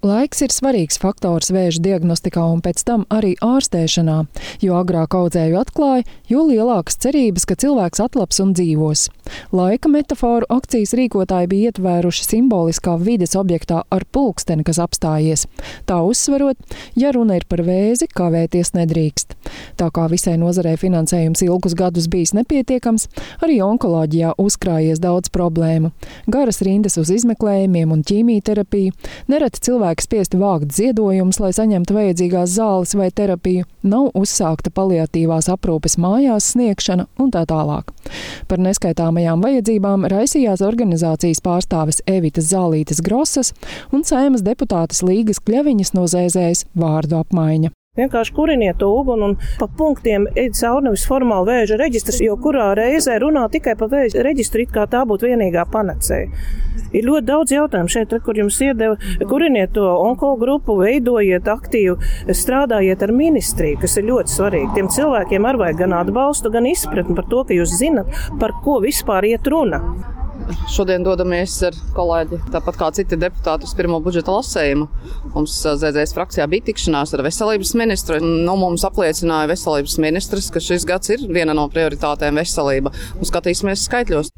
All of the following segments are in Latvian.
Laiks ir svarīgs faktors vēža diagnostikā un pēc tam arī ārstēšanā. Jo agrāk audzēju atklāja, jo lielākas cerības, ka cilvēks atlaps un dzīvos. Laika metaforu akcijas rīkotāji bija ietvēruši simboliskā vides objektā ar pulksteni, kas apstājies. Tā uzsverot, ja runa ir par vēzi, kavēties nedrīkst. Tā kā visai nozarei finansējums ilgus gadus bijis nepietiekams, arī onkoloģijā uzkrājies daudz problēmu. Garas rindas uz izmeklējumiem un ķīmijterapiju, nereti cilvēki cilvēki spiesti vākt ziedojumus, lai saņemtu vajadzīgās zāles vai terapiju, nav uzsākta paliatīvās aprūpes mājās sniegšana un tā tālāk. Par neskaitāmajām vajadzībām raisījās organizācijas pārstāves Evitas Zālītes Grosas un saimas deputātes Līgas Kļaviņas no Zēzēs vārdu apmaiņa. Vienkārši kuriniet to uguni un pa punktiem ej cauri nevis formāli vēža reģistrs, jo kurā reizē runā tikai par vēža reģistru, it kā tā būtu vienīgā panacēja. Ir ļoti daudz jautājumu šeit, kur jums iedeva, kuriniet to onko grupu, veidojiet aktīvu, strādājiet ar ministriju, kas ir ļoti svarīgi. Tiem cilvēkiem ar vajag gan atbalstu, gan izpratni par to, ka jūs zinat, par ko vispār iet runa. Šodien dodamies ar kolēģi, tāpat kā citi deputāti, uz pirmo budžeta lasējumu. Mums ZZS frakcijā bija tikšanās ar veselības ministru. Nu, mums apliecināja veselības ministrs, ka šis gads ir viena no prioritātēm veselība. Un skatīsimies skaitļos.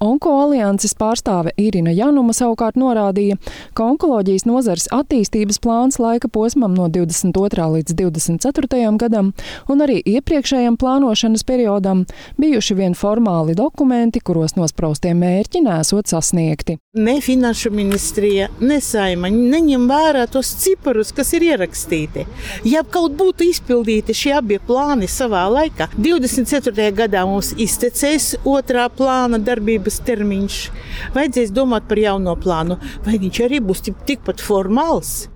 Onko alianses pārstāve Irina Januma savukārt norādīja, ka onkoloģijas nozares attīstības plāns laika posmam no 22. līdz 24. gadam un arī iepriekšējam plānošanas periodam bijuši vien formāli dokumenti, kuros nospraustie mērķi nesot sasniegti. Ne finanšu ministrija, ne saima neņem vērā tos ciparus, kas ir ierakstīti. Ja kaut būtu izpildīti šie abi plāni savā laikā, 24. gadā mums iztecēs otrā plāna darbības darbības termiņš. Vajadzēs domāt par jauno plānu, vai viņš arī būs tikpat formāls.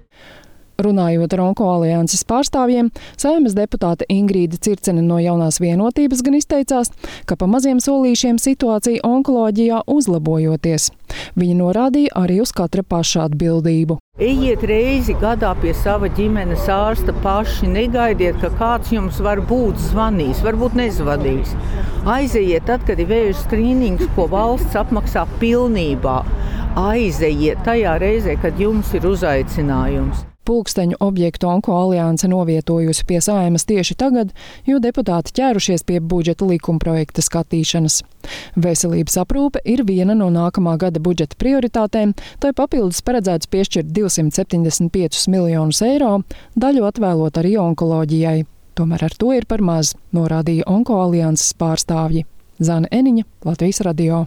Runājot ar Onko alianses pārstāvjiem, saimnes deputāte Ingrīda Circene no jaunās vienotības gan izteicās, ka pa maziem solīšiem situācija onkoloģijā uzlabojoties. Viņa norādīja arī uz katra paša atbildību. Ejiet reizi gadā pie sava ģimenes ārsta paši. Negaidiet, ka kāds jums var būt zvanījis, varbūt nezvanījis. Aizejiet tad, kad ir vēža skrīnings, ko valsts apmaksā pilnībā. Aizejiet tajā reizē, kad jums ir uzaicinājums. Pulksteņu objektu Onko alianse novietojusi pie saimas tieši tagad, jo deputāti ķērušies pie budžeta likumprojekta skatīšanas. Veselības aprūpe ir viena no nākamā gada budžeta prioritātēm, tai papildus paredzēts piešķirt 275 miljonus eiro, daļu atvēlot arī onkoloģijai. Tomēr ar to ir par maz, norādīja Onko alianses pārstāvji. Zana Eniņa, Latvijas radio.